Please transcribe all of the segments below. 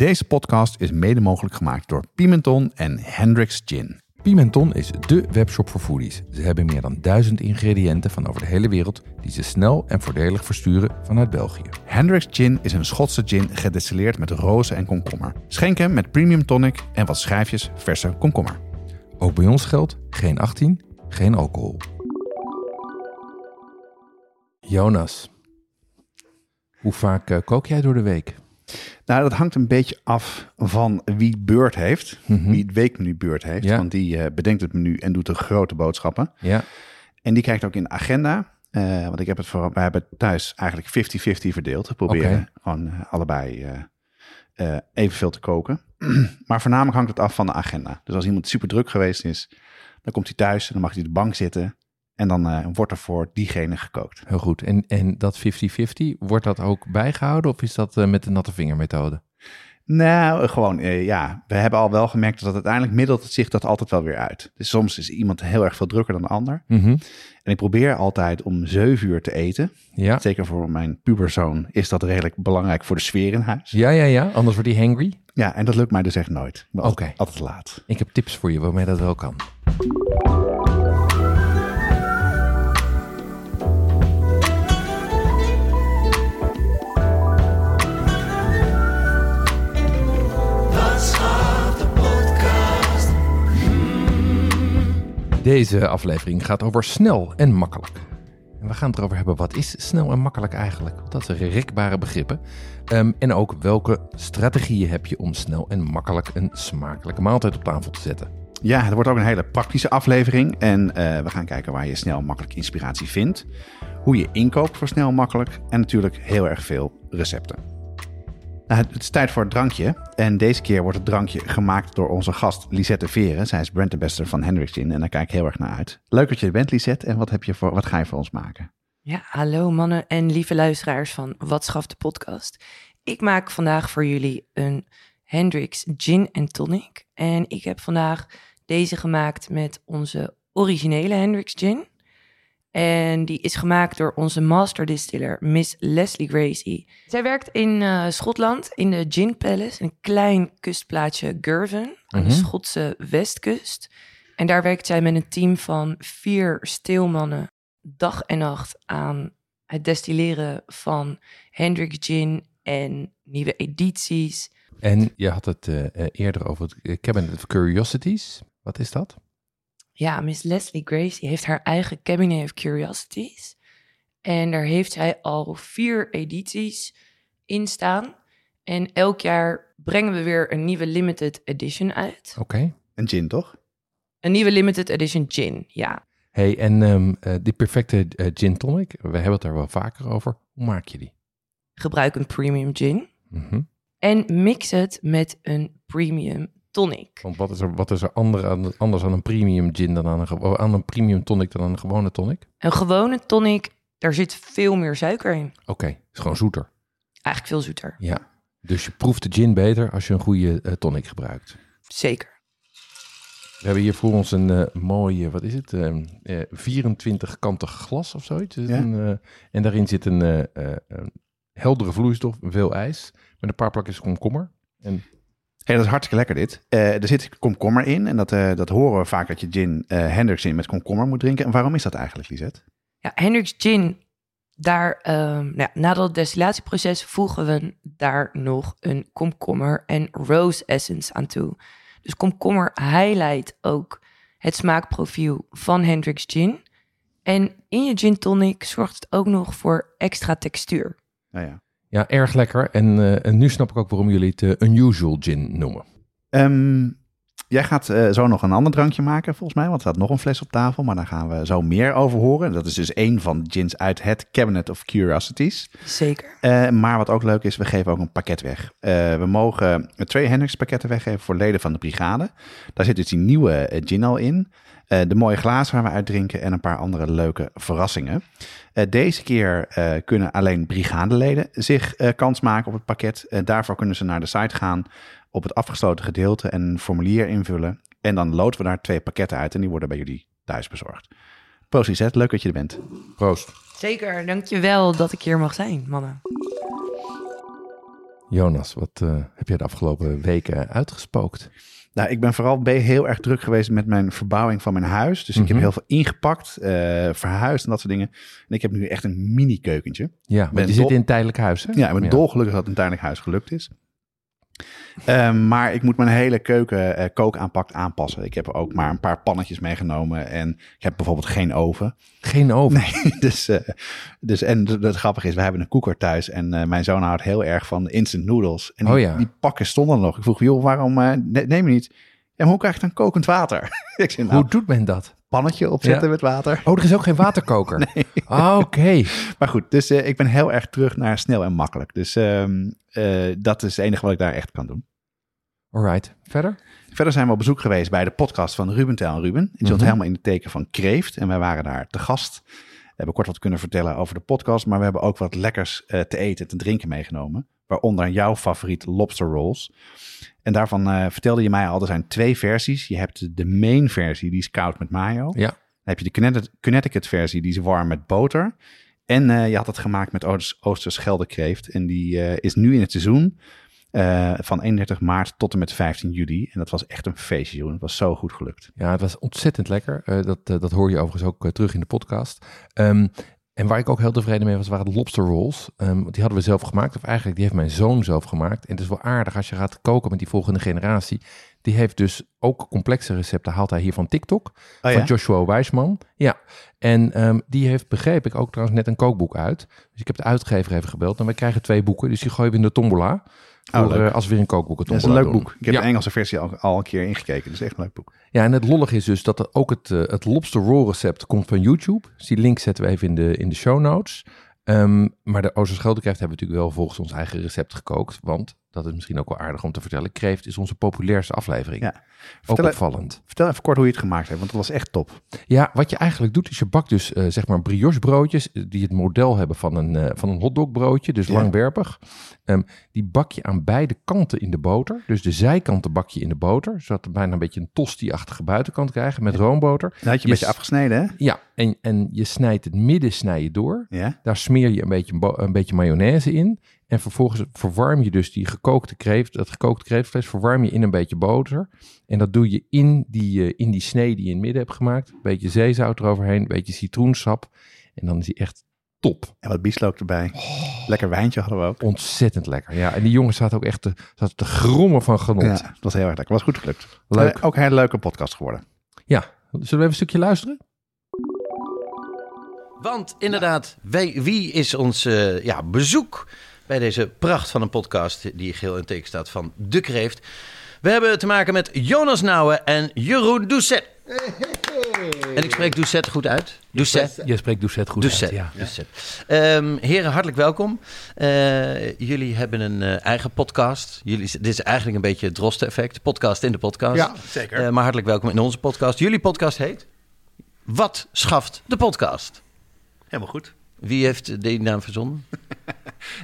Deze podcast is mede mogelijk gemaakt door Pimenton en Hendrix Gin. Pimenton is dé webshop voor foodies. Ze hebben meer dan duizend ingrediënten van over de hele wereld die ze snel en voordelig versturen vanuit België. Hendrix Gin is een Schotse gin gedestilleerd met rozen en komkommer. Schenk hem met premium tonic en wat schijfjes verse komkommer. Ook bij ons geldt geen 18, geen alcohol. Jonas, hoe vaak eh, kook jij door de week? Nou, dat hangt een beetje af van wie beurt heeft. Wie het weekmenu beurt heeft. Ja. Want die eh, bedenkt het menu en doet de grote boodschappen. Ja, En die kijkt ook in de agenda. Eh, want ik heb het voor, wij hebben het thuis eigenlijk 50-50 verdeeld. We proberen gewoon eh, allebei eh, evenveel te koken. maar voornamelijk hangt het af van de agenda. Dus als iemand super druk geweest is, dan komt hij thuis en dan mag hij op de bank zitten. En dan eh, wordt er voor diegene gekookt. heel goed. En, en dat 50-50, wordt dat ook bijgehouden of is dat eh, met de natte vingermethode? Nou, gewoon, eh, ja, we hebben al wel gemerkt dat uiteindelijk middelt het zich dat altijd wel weer uit. Dus soms is iemand heel erg veel drukker dan de ander. Mhm. En ik probeer altijd om 7 uur te eten. Ja. Zeker voor mijn puberzoon is dat redelijk belangrijk voor de sfeer in huis. ja, ja, ja, anders wordt hij hangry. Ja, en dat lukt mij dus echt nooit. Oké. Altijd laat. Ik heb tips voor je waarmee dat wel kan. Deze aflevering gaat over snel en makkelijk. En we gaan het erover hebben, wat is snel en makkelijk eigenlijk? Dat zijn rekbare begrippen. Ehm, en ook welke strategieën heb je om snel en makkelijk een smakelijke maaltijd op tafel te zetten? Ja, het wordt ook een hele praktische aflevering. En eh, we gaan kijken waar je snel en makkelijk inspiratie vindt. Hoe je inkoopt voor snel en makkelijk. En natuurlijk heel erg veel recepten. Nou, het is tijd voor het drankje. En deze keer wordt het drankje gemaakt door onze gast Lisette Veren. Zij is brandambassador van Hendrix Gin. En daar kijk ik heel erg naar uit. Leuk dat je bent, Lisette. En wat, heb je voor, wat ga je voor ons maken? Ja, hallo mannen en lieve luisteraars van Wat schaft de podcast. Ik maak vandaag voor jullie een Hendrix Gin en Tonic. En ik heb vandaag deze gemaakt met onze originele Hendrix Gin. En die is gemaakt door onze master distiller, Miss Leslie Gracie. Zij werkt in eh, Schotland, in de Gin Palace, een klein kustplaatsje Girvan, aan de Mhm. Schotse westkust. En daar werkt zij met een team van vier steelmannen dag en nacht aan het destilleren van Hendrix Gin en nieuwe edities. En je had het eh, eh, eerder over het Cabinet of Curiosities. Wat is dat? Ja, Miss Leslie Gracie heeft haar eigen Cabinet of Curiosities. En daar heeft zij al vier edities in staan. En elk jaar brengen we weer een nieuwe limited edition uit. Oké. Een gin, toch? Een nieuwe limited edition gin, ja. Hey, en ehm, eh, die perfecte eh, gin tonic, we hebben het daar wel vaker over. Hoe maak je die? Gebruik een premium gin. Mhm. En mix het met een premium tonic. Want wat is er, wat is er aan- anders aan een premium gin dan aan een, aan een premium tonic dan aan een gewone tonic? Een gewone tonic, daar zit veel meer suiker in. Oké, is gewoon zoeter. Eigenlijk veel zoeter. Ja. Dus je proeft de gin beter als je een goede eh, tonic gebruikt. Zeker. We hebben hier voor ons een eh mooie, wat is het? Ehm, eh 24 kantig glas of zoiets. Ja. een, eh, en daarin zit een, eh, eh, een heldere vloeistof, veel ijs, met een paar plakjes komkommer. En Hey, dat is hartstikke lekker dit. Eh, er zit komkommer in. En dat, eh, dat horen we vaak dat je gin eh Hendrix gin met komkommer moet drinken. En waarom is dat eigenlijk, Lisette? Ja, Hendrix Gin, daar, ehm, nou ja, na dat destillatieproces voegen we daar nog een komkommer en rose essence aan toe. Dus komkommer highlight ook het smaakprofiel van Hendrix Gin. En in je gin tonic zorgt het ook nog voor extra textuur. Nou ja. Ja, erg lekker. En, eh, en nu snap ik ook waarom jullie het eh, unusual gin noemen. Ehm, jij gaat eh, zo nog een ander drankje maken, volgens mij. Want er staat nog een fles op tafel. Maar daar gaan we zo meer over horen. Dat is dus één van de gins uit het Cabinet of Curiosities. Zeker. Eh, maar wat ook leuk is, we geven ook een pakket weg. Eh, we mogen twee Hendrix pakketten weggeven voor leden van de brigade. Daar zit dus die nieuwe gin al in. Eh, de mooie glazen waar we uitdrinken en een paar andere leuke verrassingen. Eh, deze keer eh, kunnen alleen brigadeleden zich eh, kans maken op het pakket. Daarvoor kunnen ze naar de site gaan op het afgesloten gedeelte en een formulier invullen. En dan loten we daar twee pakketten uit en die worden bij jullie thuis bezorgd. Proost Lisette, leuk dat je er bent. Proost. Zeker, dankjewel dat ik hier mag zijn, mannen. Jonas, wat eh, heb jij de afgelopen weken uitgespookt? Nou, ik ben vooral heel erg druk geweest met mijn verbouwing van mijn huis. Dus ik heb Mhm. heel veel ingepakt, eh, verhuisd en dat soort dingen. En ik heb nu echt een mini keukentje. Ja, want Ben je zit in een tijdelijk huis, hè? Ja, ik ben dolgelukkig dat het een tijdelijk huis gelukt is. Ehm, maar ik moet mijn hele keuken eh, kookaanpak aanpassen. Ik heb ook maar een paar pannetjes meegenomen. En ik heb bijvoorbeeld geen oven. Geen oven. Nee, dus, eh, dus en het grappige is, we hebben een koeker thuis. En eh, mijn zoon houdt heel erg van instant noodles. En die, Oh ja. die pakken stonden nog. Ik vroeg, joh, waarom ne- neem je niet? Maar hoe krijg je dan kokend water? ik zei, nou, Hoe doet men dat? pannetje opzetten Ja. met water. Oh, er is ook geen waterkoker. Ah, Oké. Maar goed, dus ik ben heel erg terug naar snel en makkelijk. Dus ehm, eh, dat is het enige wat ik daar echt kan doen. Alright. Verder? Verder zijn we op bezoek geweest bij de podcast van Ruben Tel en Ruben. Die stond Mhm. helemaal in het teken van kreeft. En wij waren daar te gast. We hebben kort wat kunnen vertellen over de podcast. Maar we hebben ook wat lekkers eh, te eten en te drinken meegenomen. Waaronder jouw favoriet lobster rolls. En daarvan eh, vertelde je mij al, er zijn twee versies. Je hebt de main versie, die is koud met mayo. Ja. Dan heb je de Connecticut versie, die is warm met boter. En eh, je had het gemaakt met Oosters- Oosterschelde kreeft. En die eh, is nu in het seizoen eh, van 31 maart tot en met 15 juli. En dat was echt een feestje. Het was zo goed gelukt. Ja, het was ontzettend lekker. Dat, dat hoor je overigens ook terug in de podcast. Ehm, en waar ik ook heel tevreden mee was, waren de lobster rolls. Want die hadden we zelf gemaakt. Of eigenlijk, die heeft mijn zoon zelf gemaakt. En het is wel aardig als je gaat koken met die volgende generatie. Die heeft dus ook complexe recepten, haalt hij hier van TikTok. Oh, van Joshua Wijsman. Ja, en ehm, die heeft, begreep ik, ook trouwens net een kookboek uit. Dus ik heb de uitgever even gebeld. En we krijgen twee boeken, dus die gooien we in de tombola. Oh, eh, als we weer een kookboek Dat is een leuk boek. Ik heb ja. de Engelse versie al, al een keer ingekeken. Dus echt een leuk boek. Ja, en het lollig is dus dat er ook het, eh, het lobster roll recept komt van YouTube. Dus die link zetten we even in de, in de show notes. Ehm, maar de Oosterscheldekreeft hebben we natuurlijk wel volgens ons eigen recept gekookt. Want, dat is misschien ook wel aardig om te vertellen, kreeft is onze populairste aflevering. Ja. Ook Vertel, opvallend. vertel even kort hoe je het gemaakt hebt, want dat was echt top. Ja, wat je eigenlijk doet is je bakt dus eh, zeg maar brioche broodjes eh, die het model hebben van een, eh van een hotdogbroodje, dus Ja. langwerpig. Ehm, die bak je aan beide kanten in de boter. Dus de zijkanten bak je in de boter, zodat we bijna een beetje een tosti-achtige buitenkant krijgen met roomboter. Dat had je een Yes. beetje afgesneden, hè? Ja, en, en je snijdt het midden snij je door. Ja. Daar smeer je een beetje, een beetje mayonaise in. En vervolgens verwarm je dus die gekookte kreeft, dat gekookte kreeftvlees, verwarm je in een beetje boter. En dat doe je in die, eh, in die snee die je in het midden hebt gemaakt. Een beetje zeezout eroverheen, een beetje citroensap. En dan is die echt top. En wat bieslook erbij. Lekker wijntje hadden we ook. Ontzettend lekker. Ja, en die jongens zaten ook echt te, zaten te grommen van genot. Ja, Ja. het was heel erg lekker. was goed gelukt. Leuk. Eh, ook een hele leuke podcast geworden. Zullen we even een stukje luisteren? Want inderdaad, wij, wie is ons eh, ja, bezoek bij deze pracht van een podcast die geel in teken staat van De Kreeft? We hebben te maken met Jonas Nouwen en Jeroen Doucet. En ik spreek Doucet goed uit. Doucet. Je spreekt Doucet goed Doucet. uit, ja. Doucet. Ehm, heren, hartelijk welkom. Eh, jullie hebben een eh, eigen podcast. Jullie, dit is eigenlijk een beetje het Drosten-effect. Podcast in de podcast. Ja, zeker. Eh, maar hartelijk welkom in onze podcast. Jullie podcast heet... Wat schaft de podcast? Helemaal goed. Wie heeft die naam verzonnen?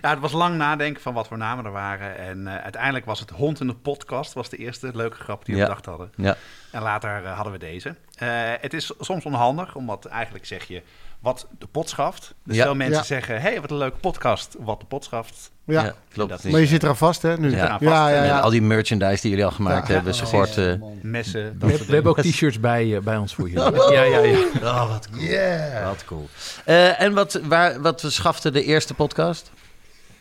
Ja, het was lang nadenken van wat voor namen er waren. En eh, uiteindelijk was het Hond in de podcast. was de eerste leuke grap die we Ja. bedacht hadden. Ja. En later eh, hadden we deze. Eh, het is soms onhandig, omdat eigenlijk zeg je wat de pot schaft. Dus Ja. veel mensen Ja. zeggen, hey, wat een leuke podcast, wat de pot schaft. Ja. Ja, klopt. Dat Maar je zit eraan vast, hè? Nu. Ja. Ja, ja, al die merchandise die jullie al gemaakt Ja. hebben, Ja, support. eh, Messen, dat We, we hebben ook t-shirts bij, eh, bij ons voor jullie. Ja, ja, ja. oh, wat cool. Wat cool. Eh, en wat, waar, wat schafte de eerste podcast?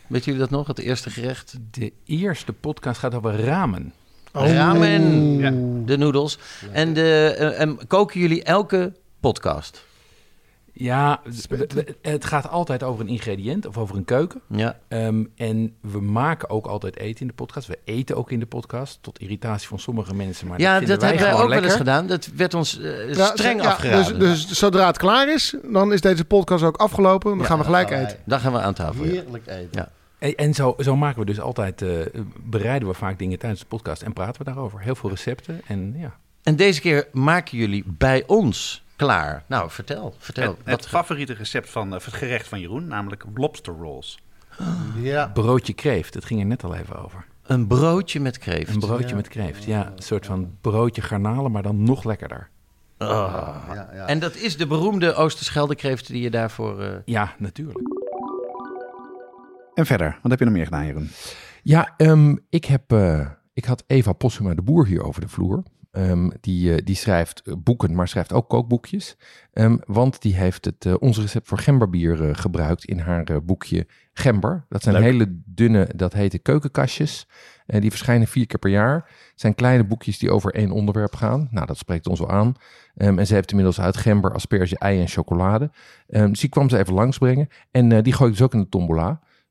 Weet jullie dat nog? Het eerste gerecht? De eerste podcast gaat over ramen. Oh. Ramen. Ja. De noedels. En, de, eh, en koken jullie elke podcast? Ja, we- we- het gaat altijd over een ingrediënt of over een keuken. Ja. Ehm, en we maken ook altijd eten in de podcast. We eten ook in de podcast, tot irritatie van sommige mensen. Maar Ja, dat, wij hebben wij ook wel eens gedaan. Dat werd ons eh, Ja, streng ja, afgeraden. Dus, dus zodra het klaar is, dan is deze podcast ook afgelopen. Dan gaan we gelijk eten. Daar gaan we aan tafel. ja. Heerlijk eten. Ja. En, en zo, zo maken we dus altijd, eh, bereiden we vaak dingen tijdens de podcast en praten we daarover. Heel veel recepten en ja. En deze keer maken jullie bij ons klaar. Nou, vertel. vertel. Het, wat het favoriete recept van of het gerecht van Jeroen, namelijk lobster rolls. Ja. Broodje kreeft, het ging er net al even over. Een broodje met kreeft. Een broodje Ja. met kreeft, ja. Een soort van broodje garnalen, maar dan nog lekkerder. Ah. Ja, ja. En dat is de beroemde Oosterscheldekreeft die je daarvoor... eh, Ja, natuurlijk. En verder, wat heb je nog meer gedaan, Jeroen? Ja, ehm, ik, heb, eh, ik had Eva Possuma de Boer hier over de vloer. Ehm, die, eh, die schrijft eh, boeken, maar schrijft ook kookboekjes. Ehm, want die heeft het, eh, ons recept voor gemberbier gebruikt in haar boekje Gember. Dat zijn Leuk. hele dunne, dat heten keukenkastjes. En die verschijnen vier keer per jaar. Het zijn kleine boekjes die over één onderwerp gaan. Nou, dat spreekt ons wel aan. Ehm, en ze heeft inmiddels uit gember, asperge, ei en chocolade. Dus die kwam ze even langsbrengen. En die gooi ik dus ook in de tombola.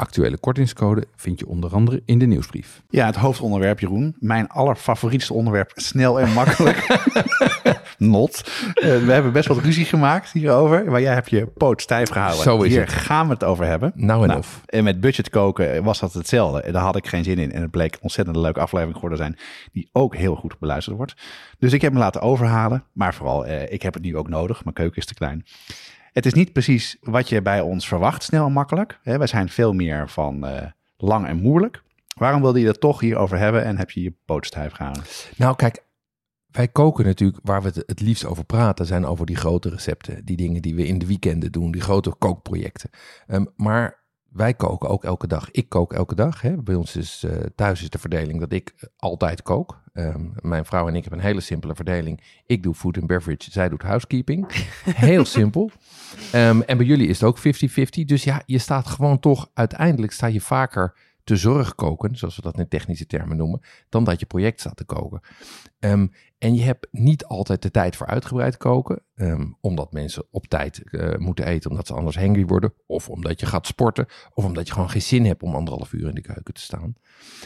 Actuele kortingscode vind je onder andere in de nieuwsbrief. Ja, het hoofdonderwerp, Jeroen. Mijn allerfavorietste onderwerp, snel en makkelijk. Not. Eh, we hebben best wat ruzie gemaakt hierover, maar jij hebt je poot stijf gehouden. Zo is Hier het. gaan we het over hebben. Nou en Nou, of. En met budget koken was dat hetzelfde. En daar had ik geen zin in. En het bleek een ontzettend leuke aflevering geworden zijn, die ook heel goed beluisterd wordt. Dus ik heb me laten overhalen. Maar vooral, eh, ik heb het nu ook nodig. Mijn keuken is te klein. Het is niet precies wat je bij ons verwacht, snel en makkelijk. Wij zijn veel meer van eh, lang en moeilijk. Waarom wilde je het toch hierover hebben en heb je je poot stijf gehouden? Nou, kijk, wij koken natuurlijk waar we het het liefst over praten, zijn over die grote recepten. Die dingen die we in de weekenden doen, die grote kookprojecten. Ehm, maar wij koken ook elke dag. Ik kook elke dag. Hè. Bij ons is eh, thuis is de verdeling dat ik eh, altijd kook. Ehm, mijn vrouw en ik hebben een hele simpele verdeling. Ik doe food and beverage, zij doet housekeeping. Heel simpel. Ehm, en bij jullie is het ook 50-50. Dus ja, je staat gewoon toch, uiteindelijk sta je vaker te zorg koken, zoals we dat in technische termen noemen, dan dat je project staat te koken. Ehm, en je hebt niet altijd de tijd voor uitgebreid koken, ehm, omdat mensen op tijd eh, moeten eten, omdat ze anders hangry worden, of omdat je gaat sporten, of omdat je gewoon geen zin hebt om anderhalf uur in de keuken te staan.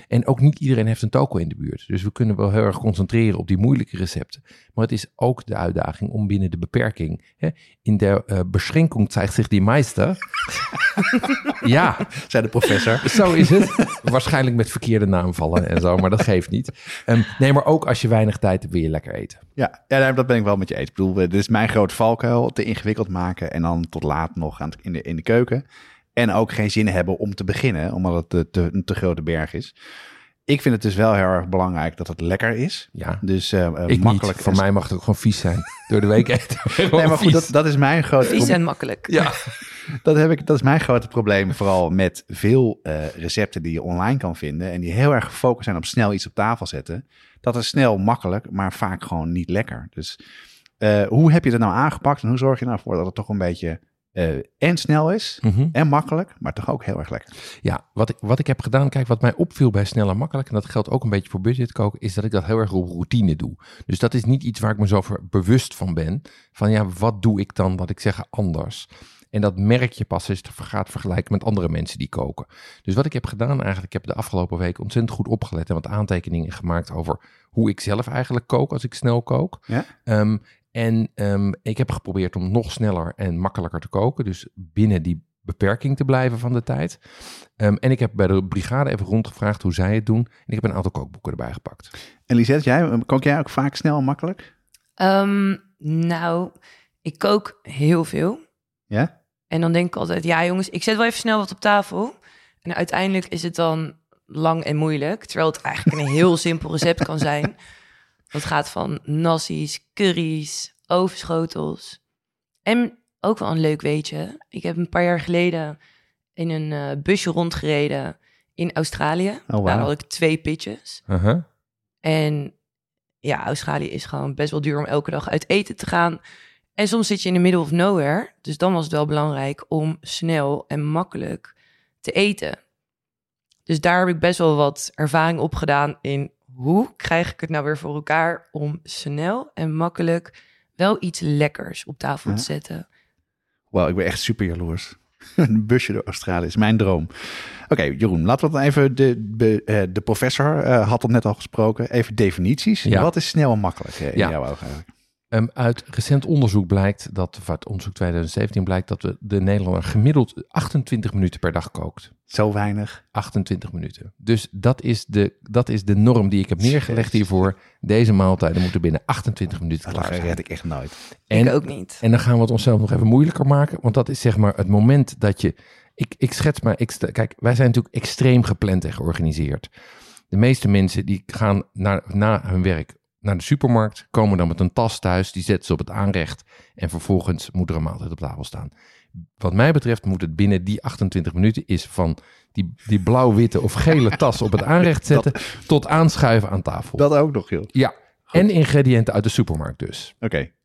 En ook niet iedereen heeft een toko in de buurt. Dus we kunnen wel heel erg concentreren op die moeilijke recepten. Maar het is ook de uitdaging om binnen de beperking, hè, in de uh, beschränkung zeigt zich die meester. ja, Zei de professor. zo is het. Waarschijnlijk met verkeerde naamvallen en zo, maar dat geeft niet. Ehm, nee, maar ook als je weinig tijd hebt, wil je lekker eten. Ja, ja, dat ben ik wel met je eens. Ik bedoel, dit is mijn grote valkuil. Te ingewikkeld maken en dan tot laat nog aan het- in, de, in de keuken. En ook geen zin hebben om te beginnen, omdat het te, te, een te grote berg is. Ik vind het dus wel heel erg belangrijk dat het lekker is. Ja, Dus ik makkelijk. niet. Voor mij mag het ook gewoon vies zijn. Door de week eten. Nee, maar goed, dat, dat is mijn grote Vies en makkelijk. Ja. Dat, heb ik, dat is mijn grote probleem, vooral met veel eh, recepten die je online kan vinden en die heel erg gefocust zijn op snel iets op tafel zetten. Dat is snel, makkelijk, maar vaak gewoon niet lekker. Dus eh, hoe heb je dat nou aangepakt en hoe zorg je nou voor dat het toch een beetje eh, en snel is Mhm. en makkelijk, maar toch ook heel erg lekker? Ja, wat ik, wat ik heb gedaan, kijk, wat mij opviel bij snel en makkelijk, en dat geldt ook een beetje voor budgetkoken, is dat ik dat heel erg op routine doe. Dus dat is niet iets waar ik me zo bewust van ben. Van ja, wat doe ik dan, wat ik zeg, anders? En dat merk je pas als je het gaat vergelijken met andere mensen die koken. Dus wat ik heb gedaan eigenlijk, ik heb de afgelopen week ontzettend goed opgelet en wat aantekeningen gemaakt over hoe ik zelf eigenlijk kook als ik snel kook. Ja? Ehm, en ehm, ik heb geprobeerd om nog sneller en makkelijker te koken. Dus binnen die beperking te blijven van de tijd. Ehm, en ik heb bij de brigade even rondgevraagd hoe zij het doen. En ik heb een aantal kookboeken erbij gepakt. En Lisette, jij, kook jij ook vaak snel en makkelijk? Ehm, nou, ik kook heel veel. Ja? En dan denk ik altijd, ja jongens, ik zet wel even snel wat op tafel. En uiteindelijk is het dan lang en moeilijk. Terwijl het eigenlijk een heel simpel recept kan zijn. Dat gaat van nassi's, curry's, overschotels. En ook wel een leuk weetje. Ik heb een paar jaar geleden in een eh, busje rondgereden in Australië. wauw. Daar had ik twee pitches. Uh-huh. En ja, Australië is gewoon best wel duur om elke dag uit eten te gaan. En soms zit je in de middle of nowhere. Dus dan was het wel belangrijk om snel en makkelijk te eten. Dus daar heb ik best wel wat ervaring op gedaan in hoe krijg ik het nou weer voor elkaar om snel en makkelijk wel iets lekkers op tafel Ja. te zetten. Wauw, ik ben echt super jaloers. Een busje door Australië is mijn droom. Oké, Jeroen, laten we dan even... De, de, eh, de professor eh, had het net al gesproken. Even definities. Ja. Wat is snel en makkelijk eh, in Ja. jouw ogen eigenlijk? Ehm, uit recent onderzoek blijkt dat, of uit onderzoek 2017 blijkt dat we de Nederlander gemiddeld 28 minuten per dag kookt. Zo weinig. 28 minuten. Dus dat is de, dat is de norm die ik heb neergelegd hiervoor. Deze maaltijden moeten binnen 28 minuten Dat klaar zijn. red ik echt nooit. En, ik ook niet. en dan gaan we het onszelf nog even moeilijker maken. Want dat is zeg maar het moment dat je. Ik, ik schets maar. Ik, kijk, wij zijn natuurlijk extreem gepland en georganiseerd. De meeste mensen die gaan naar, na hun werk naar de supermarkt. Komen dan met een tas thuis. Die zetten ze op het aanrecht. En vervolgens moet er een maaltijd op tafel staan. Wat mij betreft moet het binnen die 28 minuten is van die, die blauw-witte of gele tas op het aanrecht zetten. tot aanschuiven aan tafel. Dat ook nog, joh. Oké, Ja. En ingrediënten uit de supermarkt dus.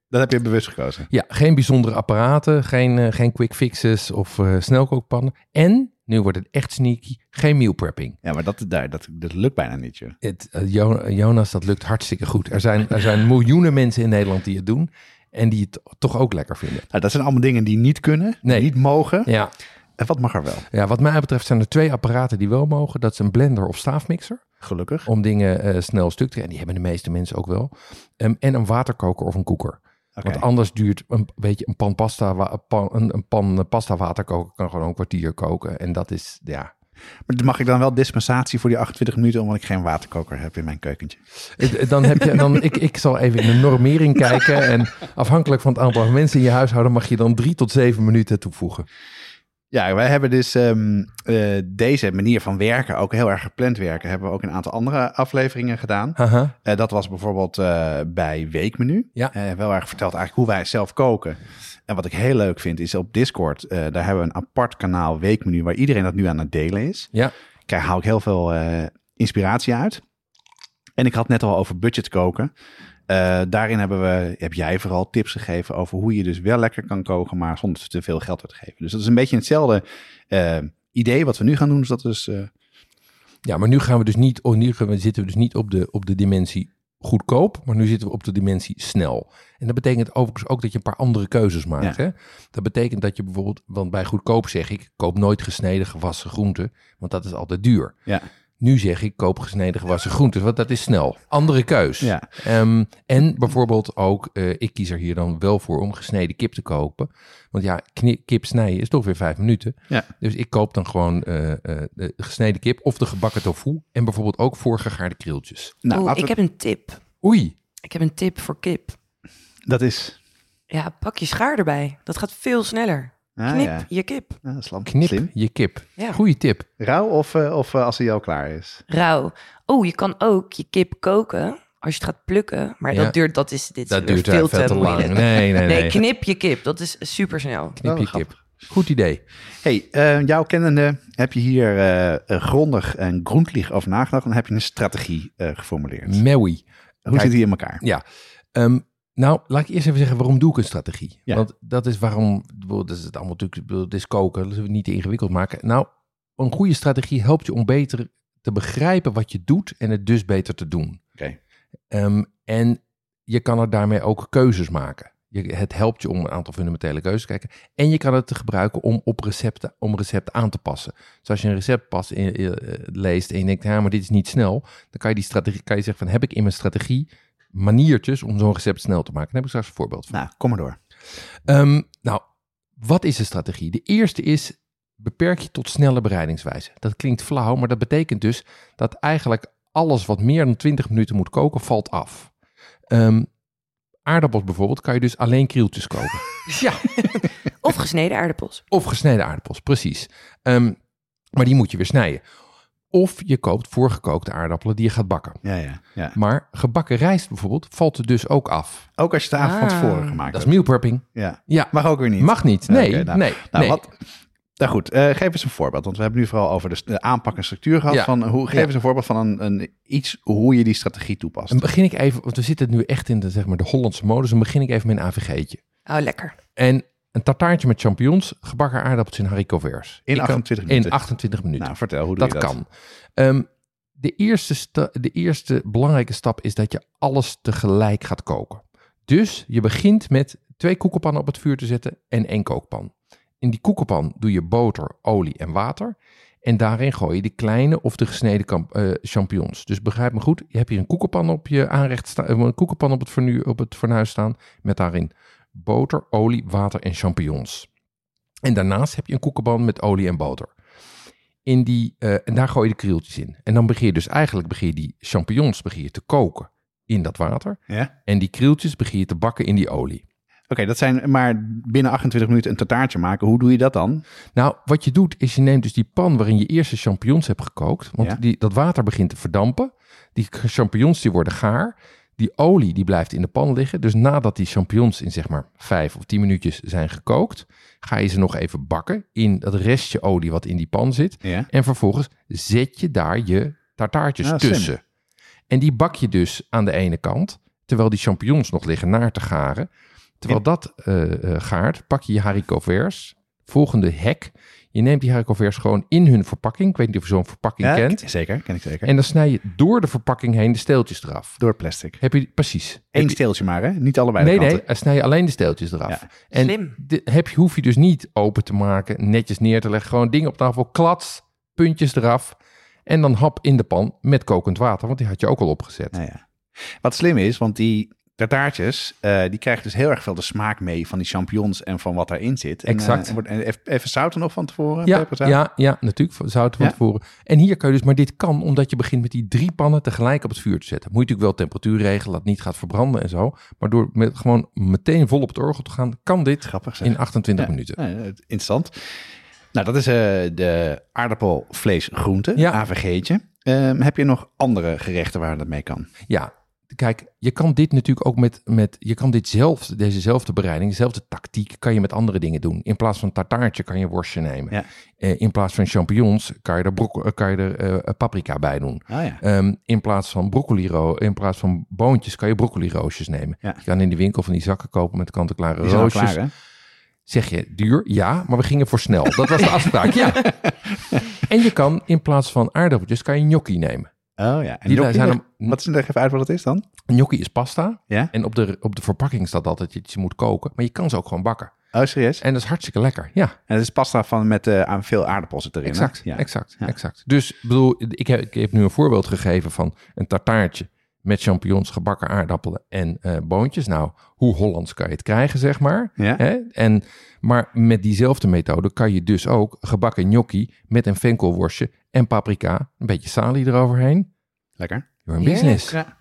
dat heb je bewust gekozen. Ja, geen bijzondere apparaten, geen, eh, geen quick fixes of eh, snelkookpannen. En, nu wordt het echt sneaky, geen meal prepping. Ja, maar dat, daar, dat, dat lukt bijna niet, joh. Het, eh, Jo- Jonas, dat lukt hartstikke goed. Er zijn, er zijn miljoenen mensen in Nederland die het doen en die het toch ook lekker vinden. Nou, dat zijn allemaal dingen die niet kunnen, Nee. niet mogen. Ja. En wat mag er wel? ja, wat mij betreft zijn er twee apparaten die wel mogen. Dat is een blender of staafmixer, Gelukkig. om dingen eh, snel stuk te krijgen. En die hebben de meeste mensen ook wel. Ehm, en een waterkoker of een koeker. Want anders duurt een, weet je, een pan pasta, wa- een pan, een, een pan pasta water koken kan gewoon een kwartier koken. En dat is, ja, Maar mag ik dan wel dispensatie voor die 28 minuten, omdat ik geen waterkoker heb in mijn keukentje? Eh, Dan heb je, dan, ik, ik zal even in de normering kijken. En afhankelijk van het aantal mensen in je huishouden mag je dan drie tot zeven minuten toevoegen. Ja, wij hebben dus ehm, eh, deze manier van werken, ook heel erg gepland werken, hebben we ook een aantal andere afleveringen gedaan. Eh, dat was bijvoorbeeld eh, bij Weekmenu. Ja. Wel erg verteld eigenlijk hoe wij zelf koken. En wat ik heel leuk vind is op Discord, daar hebben we een apart kanaal Weekmenu waar iedereen dat nu aan het delen is. Ja. Daar haal ik heel veel inspiratie uit. En ik had net al over budget koken. Eh, daarin hebben we, heb jij vooral tips gegeven over hoe je dus wel lekker kan koken, maar zonder te veel geld uit te geven. Dus dat is een beetje hetzelfde eh, idee wat we nu gaan doen. Dus dat is eh, Ja, maar nu gaan we dus niet, oh, nu gaan we, zitten we dus niet op de, op de dimensie goedkoop, maar nu zitten we op de dimensie snel. En dat betekent overigens ook dat je een paar andere keuzes maakt. Ja. Hè? Dat betekent dat je bijvoorbeeld, want bij goedkoop zeg ik, koop nooit gesneden gewassen groenten, want dat is altijd duur. ja. Nu zeg ik, koop gesneden gewassen groenten, want dat is snel. Andere keus. Ja. Ehm, en bijvoorbeeld ook, eh, ik kies er hier dan wel voor om gesneden kip te kopen. Want ja, kip snijden is toch weer vijf minuten. Ja. Dus ik koop dan gewoon eh, eh, de gesneden kip of de gebakken tofu. En bijvoorbeeld ook voorgegaarde krieltjes. Nou, Oeh, ik we- heb een tip. Oei, Ik heb een tip voor kip. dat is. Ja, pak je schaar erbij. Dat gaat veel sneller. Ah, Knip ja. je kip. Ja, dat is slam. knip Slim. je kip. Ja. Goeie tip. Rauw of, eh, of eh, als hij al klaar is? Rauw. Oh, je kan ook je kip koken als je het gaat plukken. Maar Ja. dat duurt, dat is dit Dat duurt veel veel, te lang. moeilijk. Nee, nee, nee. Nee, knip je kip. Dat is super snel. Knip Oh, je grappig. kip. Goed idee. Hey, eh, jouw kennende heb je hier eh, eh, grondig en grondlig over nagedacht. En heb je een strategie eh, geformuleerd. Mewi. Hoe Kijk, zit die in elkaar? Ja. Ehm, nou, laat ik eerst even zeggen waarom doe ik een strategie. Ja. Want dat is waarom, dat is het allemaal natuurlijk, het is koken, dat we niet te ingewikkeld maken. Nou, een goede strategie helpt je om beter te begrijpen wat je doet en het dus beter te doen. Oké. Ehm, en je kan er daarmee ook keuzes maken. Je, het helpt je om een aantal fundamentele keuzes te kijken. En je kan het gebruiken om op recepten, om recepten aan te passen. Dus als je een recept pas in, eh, leest en je denkt, ja, maar dit is niet snel. Dan kan je die strategie, kan je zeggen van, heb ik in mijn strategie maniertjes om zo'n recept snel te maken? Daar heb ik straks een voorbeeld van. Nou, kom maar door. Ehm, nou, wat is een strategie? De eerste is, beperk je tot snelle bereidingswijze. Dat klinkt flauw, maar dat betekent dus dat eigenlijk alles wat meer dan 20 minuten moet koken, valt af. Ehm, aardappels bijvoorbeeld kan je dus alleen krieltjes koken. ja, Of gesneden aardappels. of gesneden aardappels, precies. Ehm, maar die moet je weer snijden. Of je koopt voorgekookte aardappelen die je gaat bakken. Ja, ja, ja. Maar gebakken rijst bijvoorbeeld valt er dus ook af. Ook als je het avond van Ah. tevoren gemaakt Dat is hebt. meal prepping. Ja. Ja, Mag ook weer niet. mag niet. Nee, nou, nee, Nou, nee. wat... Nou goed, eh, geef eens een voorbeeld. Want we hebben nu vooral over de, de aanpak en structuur gehad. Ja. Van hoe, geef Ja. eens een voorbeeld van een, een, iets hoe je die strategie toepast. Dan begin ik even, want we zitten nu echt in de, zeg maar, de Hollandse modus. Dan begin ik even met een AVG'tje. Oh, lekker. En een tartaartje met champignons, gebakken verts. In Ik kan- 28 minuten. In 28 minuten. Nou, vertel, hoe doe dat je dat? kan. Ehm, de, eerste sta- de eerste belangrijke stap is dat je alles tegelijk gaat koken. Dus je begint met twee koekenpannen op het vuur te zetten en één kookpan. In die koekenpan doe je boter, olie en water. En daarin gooi je de kleine of de gesneden kamp- eh, champignons. Dus begrijp me goed, je hebt hier een koekenpan op je aanrecht staan, een koekenpan op het, fornu, op het fornuis staan, met daarin boter, olie, water en champignons. En daarnaast heb je een koekenpan met olie en boter. In die, eh, en daar gooi je de krieltjes in. En dan begin je dus eigenlijk begin je die champignons begin je te koken in dat water. Ja? En die krieltjes begin je te bakken in die olie. Oké, dat zijn maar binnen 28 minuten een tartaartje maken. Hoe doe je dat dan? Nou, wat je doet is je neemt dus die pan waarin je eerst de champignons hebt gekookt. Want Ja. die, dat water begint te verdampen. Die champignons die worden gaar. Die olie die blijft in de pan liggen. Dus nadat die champignons in zeg maar vijf of tien minuutjes zijn gekookt, ga je ze nog even bakken in dat restje olie wat in die pan zit. Ja. En vervolgens zet je daar je tartaartjes Ah, tussen. En die bak je dus aan de ene kant, terwijl die champignons nog liggen naar te garen. Terwijl dat eh, gaart, pak je je haricots verts. Volgende hek. Je neemt die haricots gewoon in hun verpakking. Ik weet niet of je zo'n verpakking Ja, kent. Zeker, ken ik zeker. En dan snij je door de verpakking heen de steeltjes eraf. Door plastic. Heb je precies? Eén je- steeltje maar, hè? Niet allebei Nee, de nee, dan snij je alleen de steeltjes eraf. Ja. En Slim. heb je, hoef je dus niet open te maken, netjes neer te leggen. Gewoon dingen op tafel, klats, puntjes eraf. En dan hap in de pan met kokend water, want die had je ook al opgezet. Nou ja. Wat slim is, want die tartaartjes, eh, die krijgen dus heel erg veel de smaak mee van die champignons en van wat daarin zit. Exact. eh, wordt- en even, even zouten nog van tevoren? Ja, ja, ja, natuurlijk. Zout van Ja. tevoren. En hier kan je dus, maar dit kan omdat je begint met die drie pannen tegelijk op het vuur te zetten. Moet je natuurlijk wel temperatuur regelen, dat het niet gaat verbranden en zo. Maar door met gewoon meteen vol op het orgel te gaan, kan dit Grappig zeg. in 28 Ja. minuten. Ja, interessant. Nou, dat is eh, de aardappelvleesgroente, Ja. AVG'tje. Ehm, heb je nog andere gerechten waar dat mee kan? Ja, kijk, je kan dit natuurlijk ook met, met je kan dit zelf, dezezelfde bereiding, dezelfde tactiek, kan je met andere dingen doen. In plaats van tartaartje kan je worstje nemen. Ja. Eh, in plaats van champignons kan je er, eh, kan je er eh, paprika bij doen. Oh ja. Ehm, in plaats van broccoli, ro- in plaats van boontjes kan je broccoli roosjes nemen. Ja. Je kan in de winkel van die zakken kopen met kant-en-klare Die zijn al roosjes. klaar? Zeg je duur? Ja, maar we gingen voor snel. Dat was de afspraak, ja. En je kan in plaats van aardappeltjes kan je gnocchi nemen. Oh ja. En Die zijn wat is leg even uit wat het is dan? Gnocchi is pasta. Ja? En op de, op de verpakking staat altijd dat je moet koken. Maar je kan ze ook gewoon bakken. Oh, serieus? En dat is hartstikke lekker. Ja, En het is pasta van met aan veel aardappels erin. hè? exact. Ja. Exact, Ja. exact. Dus bedoel, ik heb, ik heb nu een voorbeeld gegeven van een tartaartje met champignons, gebakken aardappelen en eh, boontjes. Nou, hoe Hollands kan je het krijgen, zeg maar. Ja? Hè? En, maar met diezelfde methode kan je dus ook gebakken gnocchi met een venkelworstje en paprika, een beetje salie eroverheen. Lekker. You're in business. Ja.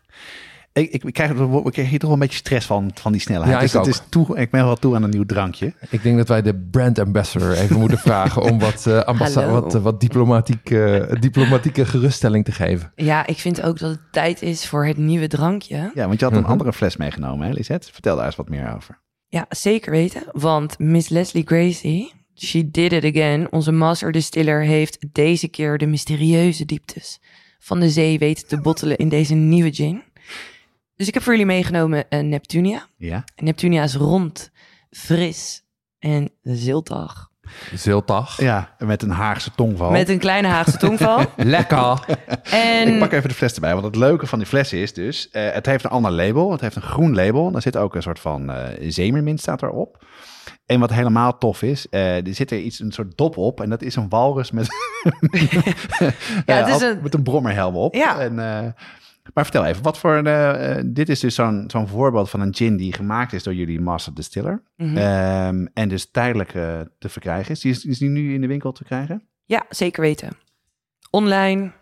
Ik, ik, ik, krijg, ik krijg hier toch wel een beetje stress van, van die snelheid. Ja, dus ik het is toe, ik ben wel toe aan een nieuw drankje. Ik denk dat wij de brand ambassador even moeten vragen om wat, ambassa- Hallo. wat, eh, wat diplomatiek, eh, diplomatieke geruststelling te geven. Ja, ik vind ook dat het tijd is voor het nieuwe drankje. Ja, want je had een Mhm. andere fles meegenomen, hè, Lisette? Vertel daar eens wat meer over. Ja, zeker weten. Want Miss Leslie Gracie, she did it again. Onze master distiller heeft deze keer de mysterieuze dieptes van de zee weten te bottelen in deze nieuwe gin. Dus ik heb voor jullie meegenomen een Neptunia. Ja? En Neptunia is rond, fris en ziltig. Ziltag. Ja, met een Haagse tongval. Met een kleine Haagse tongval. Lekker. En Ik pak even de fles erbij, want het leuke van die fles is dus... eh, het heeft een ander label, het heeft een groen label. Daar zit ook een soort van eh zeemermint staat erop. En wat helemaal tof is, eh, er zit er iets, een soort dop op. En dat is een walrus met, Ja, het eh, is een- met een brommerhelm op. Ja. En, eh, maar vertel even, wat voor... eh, eh, dit is dus zo'n zo'n voorbeeld van een gin die gemaakt is door jullie master distiller. Mhm. Ehm, en dus tijdelijk eh, te verkrijgen is. Die is. Is die nu in de winkel te krijgen? ja, zeker weten. Online,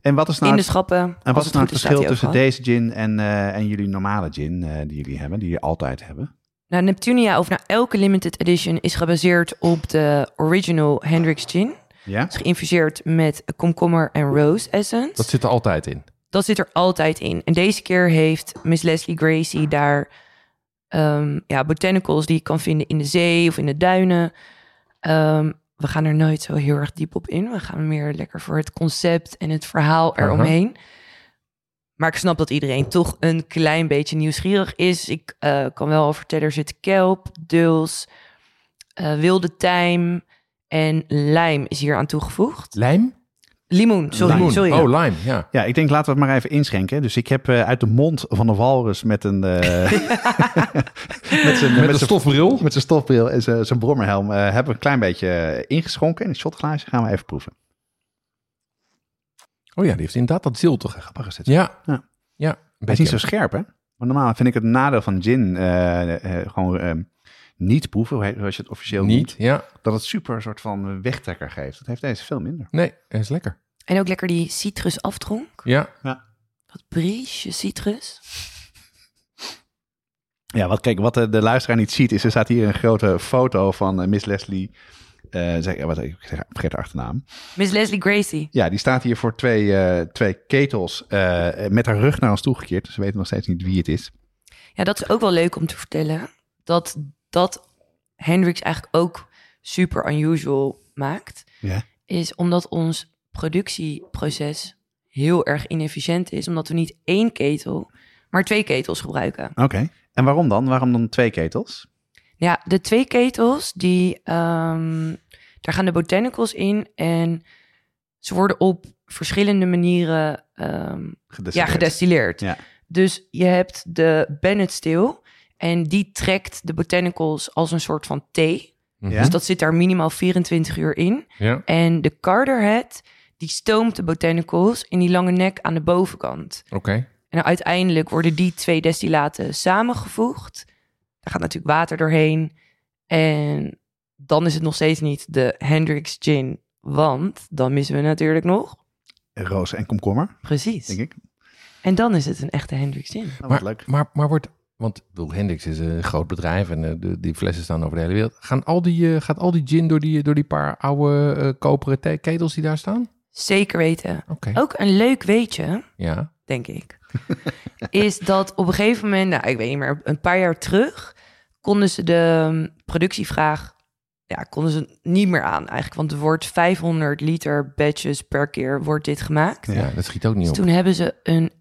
En wat is nou in de het- schappen. En wat is nou het goed verschil tussen deze gin en, eh, en jullie normale gin eh, die jullie hebben, die je altijd hebben? Nou, Neptunia, of nou elke limited edition, is gebaseerd op de original Hendrix gin. Ja? is geïnfuseerd met komkommer en rose essence. Dat zit er altijd in. Dat zit er altijd in. En deze keer heeft Miss Leslie Gracie daar ehm, ja, botanicals die je kan vinden in de zee of in de duinen. Ehm, we gaan er nooit zo heel erg diep op in. We gaan meer lekker voor het concept en het verhaal eromheen. Maar ik snap dat iedereen toch een klein beetje nieuwsgierig is. Ik eh, kan wel al vertellen, er zit kelp, duls, eh, wilde tijm en lijm is hier aan toegevoegd. Lijm? Limoen, sorry. Limoen. sorry. Oh, lime, ja. Ja, ik denk laten we het maar even inschenken. Dus ik heb eh, uit de mond van de walrus met een... eh, met zijn Met een zijn- stofbril. Met zijn stofbril en zijn, zijn brommerhelm eh, hebben we een klein beetje ingeschonken. In een shotglaasje gaan we even proeven. Oh ja, die heeft inderdaad dat. Grappig is dit. Ja. Ja. Ja. Hij is niet zo scherp, hè? Maar normaal vind ik het nadeel van gin eh, eh, gewoon eh, niet proeven, zoals je het officieel Niet, noemt. ja. Dat het super een soort van wegtrekker geeft. Dat heeft deze veel minder. Nee, hij is lekker. En ook lekker die citrusafdronk. Ja. Dat briesje citrus. Ja, wat, kijk, wat de, de luisteraar niet ziet, is er staat hier een grote foto van eh, Miss Leslie. eh, zeg, wat, ik zeg, vergeet de achternaam. Miss Leslie Gracie. Ja, die staat hier voor twee, eh, twee ketels eh, met haar rug naar ons toegekeerd. Dus we weten nog steeds niet wie het is. Ja, dat is ook wel leuk om te vertellen. Dat dat Hendrix eigenlijk ook super unusual maakt. Ja. Is omdat ons productieproces heel erg inefficiënt is. Omdat we niet één ketel, maar twee ketels gebruiken. Oké. En waarom dan? Waarom dan twee ketels? Ja, de twee ketels, die, ehm, daar gaan de botanicals in. En ze worden op verschillende manieren ehm, ja, Gedestilleerd. gedestilleerd. Ja. Dus je hebt de Bennett Still. En die trekt de botanicals als een soort van thee. Mhm. Ja? Dus dat zit daar minimaal 24 uur in. Ja. En de Carterhead, die stoomt de botanicals in die lange nek aan de bovenkant. Oké. En uiteindelijk worden die twee destillaten samengevoegd. Daar gaat natuurlijk water doorheen. En dan is het nog steeds niet de Hendrix Gin. Want dan missen we natuurlijk nog. Roos en komkommer, Precies. denk ik. En dan is het een echte Hendrix Gin. Oh, wat Maar, leuk. maar, maar wordt... Want bedoel, Hendrix is een groot bedrijf en eh, de, die flessen staan over de hele wereld. Gaan al die, eh, gaat al die gin door die, door die paar oude eh, koperen ketels die daar staan? Zeker weten. Oké. Ook een leuk weetje, Ja. denk ik, is dat op een gegeven moment, nou, ik weet niet meer, een paar jaar terug, konden ze de um, productievraag, ja, konden ze niet meer aan eigenlijk. Want er wordt 500 liter batches per keer wordt dit gemaakt. Ja. dat schiet ook niet Dus op. toen hebben ze een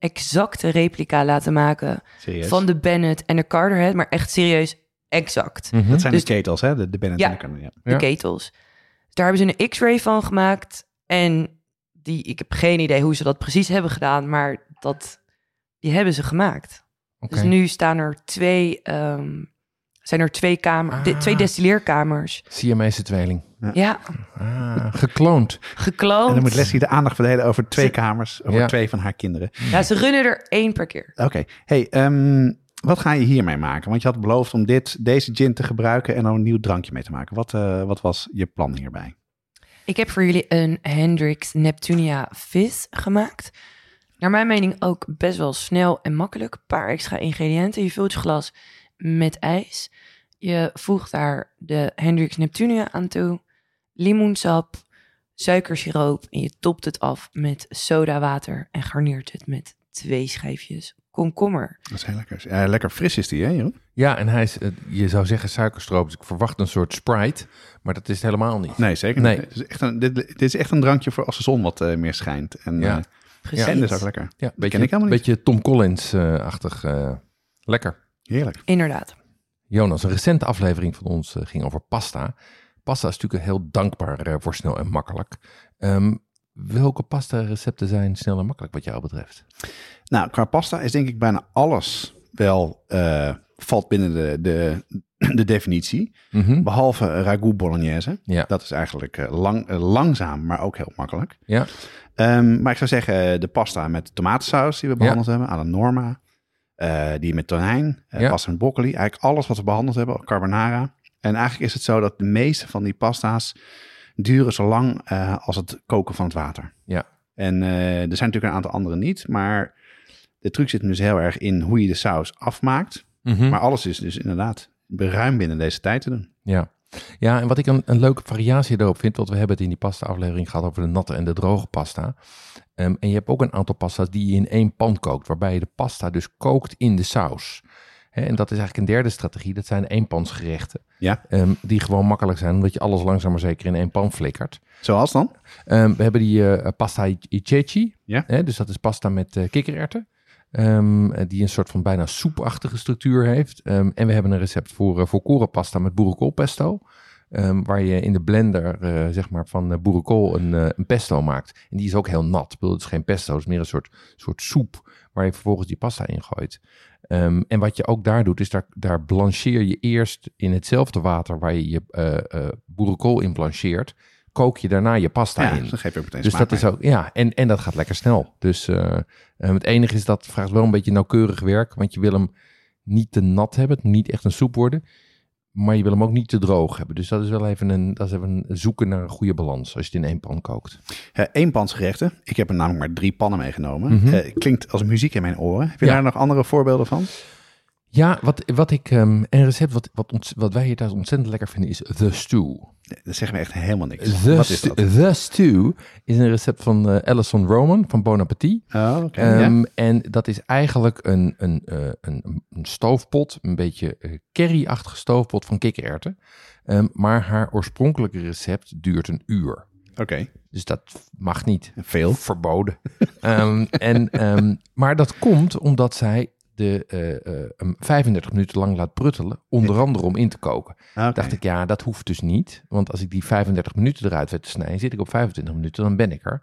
exacte replica laten maken Serieus. van de Bennett en de Carterhead, maar echt serieus exact. Mhm. dat zijn dus- de ketels, hè? De, de Bennett Ja. en de ja. de Ja. ketels. Dus daar hebben ze een X-ray van gemaakt. En die, ik heb geen idee hoe ze dat precies hebben gedaan, maar dat, die hebben ze gemaakt. Dus nu staan er twee, ehm, zijn er twee, kamer, de- Ah. twee destilleerkamers. Siamese tweeling. Ja, Ah, gekloond. gekloond. En dan moet Leslie de aandacht verdelen over twee Ze- kamers, over Ja. twee van haar kinderen. Ja, ze runnen er één per keer. Oké. Hey, ehm, wat ga je hiermee maken? Want je had beloofd om dit, deze gin te gebruiken en dan een nieuw drankje mee te maken. Wat, eh, wat was je plan hierbij? Ik heb voor jullie een Hendrix Neptunia Fizz gemaakt. Naar mijn mening ook best wel snel en makkelijk. Een paar extra ingrediënten. Je vult je glas met ijs. Je voegt daar de Hendrix Neptunia aan toe. Limoensap, suikersiroop. En je topt het af met sodawater. En garneert het met twee schijfjes komkommer. Dat is heel lekker. Ja, lekker fris is die, hè Jeroen? Ja, en hij is, eh, je zou zeggen suikerstroop. Dus ik verwacht een soort Sprite, maar dat is het helemaal niet. Nee, zeker Nee. niet. Dit is echt een, dit, dit is echt een drankje voor als de zon wat eh, meer schijnt. En, Ja. en dat is ook lekker. Ja, beetje, ken ik helemaal niet. beetje Tom Collins-achtig. eh, lekker. Heerlijk. Inderdaad. Jonas, een recente aflevering van ons eh, ging over pasta. Pasta is natuurlijk heel dankbaar eh, voor snel en makkelijk. Ehm, welke pasta recepten zijn snel en makkelijk wat jou betreft? Nou, qua pasta is denk ik bijna alles wel eh, valt binnen de, de, de definitie. Mhm. Behalve ragout bolognese. Ja. Dat is eigenlijk lang, langzaam, maar ook heel makkelijk. Ja. Ehm, maar ik zou zeggen, de pasta met tomatensaus die we behandeld hebben, à la Norma. Eh, die met tonijn, eh, Ja. pasta met broccoli. Eigenlijk alles wat we behandeld hebben, carbonara. En eigenlijk is het zo dat de meeste van die pasta's duren zo lang eh, als het koken van het water. Ja. En er zijn natuurlijk een aantal andere niet, maar de truc zit dus heel erg in hoe je de saus afmaakt. Mhm. Maar alles is dus inderdaad ruim binnen deze tijd te doen. Ja. Ja, en wat ik een, een leuke variatie erop vind, want we hebben het in die pasta-aflevering gehad over de natte en de droge pasta. Ehm, en je hebt ook een aantal pasta's die je in één pan kookt, waarbij je de pasta dus kookt in de saus. En dat is eigenlijk een derde strategie, dat zijn eenpansgerechten. Ja. Ehm, die gewoon makkelijk zijn, omdat je alles langzaam maar zeker in één pan flikkert. Zoals dan? Ehm, we hebben die eh, pasta i- ceci. Ja. Dus dat is pasta met eh, kikkererwten. Ehm, eh, die een soort van bijna soepachtige structuur heeft. Ehm, en we hebben een recept voor, uh, voor korenpasta met boerenkoolpesto. Ehm, waar je in de blender, eh, zeg maar, van boerenkool een, een pesto maakt. En die is ook heel nat. Het is geen pesto, het is meer een soort, soort soep waar je vervolgens die pasta in gooit. En wat je ook daar doet, is daar, daar blancheer je eerst in hetzelfde water waar je je boerenkool in blancheert. Kook je daarna je pasta Ja, in. dan geef je ook meteen Dus dat is ook, ja, en, en dat gaat lekker snel. Dus eh, eh, het enige is dat vraagt wel een beetje nauwkeurig werk, want je wil hem niet te nat hebben, het moet niet echt een soep worden, maar je wil hem ook niet te droog hebben. Dus dat is wel even een, dat is even een zoeken naar een goede balans als je het in één pan kookt. Eh, eenpansgerechten. Ik heb er namelijk maar drie pannen meegenomen. Mhm. Klinkt als muziek in mijn oren. Heb je Ja. daar nog andere voorbeelden van? Ja, wat, wat ik, ehm, een recept wat, wat, wat wij hier thuis ontzettend lekker vinden is The Stew. Dat zegt me echt helemaal niks. The, Wat is dat? The Stew is een recept van eh Alison Roman van Bon Appetit. Oh, oké. ja. Ehm, En dat is eigenlijk een, een, eh, een, een stoofpot, een beetje eh, curry-achtige stoofpot van kikkererwten. Ehm, maar haar oorspronkelijke recept duurt een uur. Oké, Dus dat mag niet. veel. Verboden. En, maar dat komt omdat zij de eh, eh, hem 35 minuten lang laat pruttelen. Onder andere om in te koken. Oké. Dacht ik, ja, dat hoeft dus niet. Want als ik die 35 minuten eruit weet te snijden, zit ik op 25 minuten, dan ben ik er.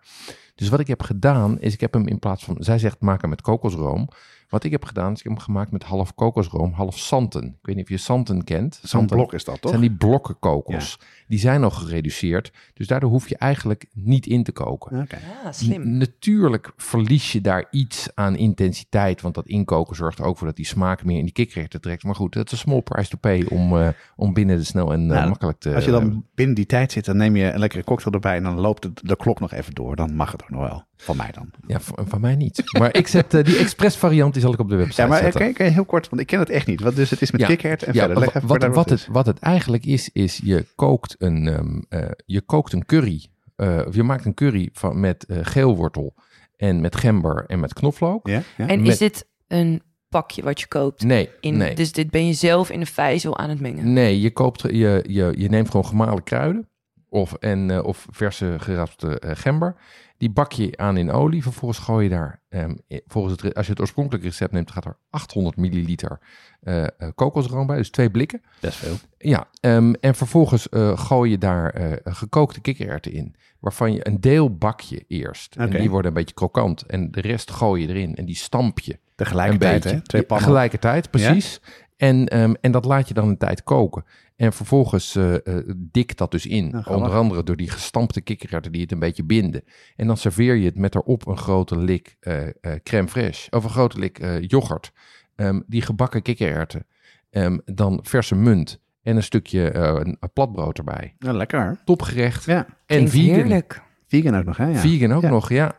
Dus wat ik heb gedaan, is ik heb hem in plaats van, zij zegt maak hem met kokosroom. Wat ik heb gedaan, is ik heb hem gemaakt met half kokosroom, half santen. Ik weet niet of je santen kent. Zo'n Santen blok is dat, toch? zijn die blokken kokos. Die zijn al gereduceerd. Dus daardoor hoef je eigenlijk niet in te koken. Oké. Ah, slim. N- Natuurlijk verlies je daar iets aan intensiteit, want dat inkoken zorgt er ook voor dat die smaak meer in die kikkererwten trekt. Maar goed, het is een small price to pay om, eh, om binnen de snel en eh, Nou, makkelijk te Als je dan binnen die tijd zit, dan neem je een lekkere cocktail erbij en dan loopt het, de klok nog even door. Dan mag het ook nog wel. Van mij dan. Ja, van, van mij niet. Maar ik zet eh, die express variant, die zal ik op de website Ja, maar zetten. kan je, kan je heel kort, want ik ken het echt niet. Wat, dus het is met Ja. kikkerd en Ja, verder. Leg wa- even wat, verder wat, het wat het eigenlijk is, is je kookt een, ehm, eh, je kookt een curry. eh, of je maakt een curry van, met eh, geelwortel en met gember en met knoflook. Ja? ja? En met- is dit een pakje wat je koopt? Nee, In, nee. Dus dit ben je zelf in een vijzel aan het mengen? Nee, je, koopt, je, je, je neemt gewoon gemalen kruiden of, en, eh, of verse gerapte eh, gember. Die bak je aan in olie. Vervolgens gooi je daar, ehm, i- volgens het, als je het oorspronkelijke recept neemt, gaat er 800 milliliter eh, eh, kokosroom bij. Dus twee blikken. Best veel. Ja, ehm, en vervolgens eh, gooi je daar eh, gekookte kikkererwten in. Waarvan je een deel bak je eerst. En die worden een beetje krokant. En de rest gooi je erin. En die stamp je Tegelijkertijd, hè? Twee pannen. Tegelijkertijd, precies. En, ehm, en dat laat je dan een tijd koken. En vervolgens eh eh, dik dat dus in. Nou. Onder andere door die gestampte kikkererwten die het een beetje binden. En dan serveer je het met erop een grote lik eh, eh, crème fraîche. Of een grote lik eh, yoghurt. Ehm, die gebakken kikkererwten. Ehm, dan verse munt. En een stukje eh, een, een platbrood erbij. Ja, lekker. Topgerecht. Ja. En vegan. heerlijk. Vegan ook nog, hè? Ja. Vegan ook Ja. nog, ja.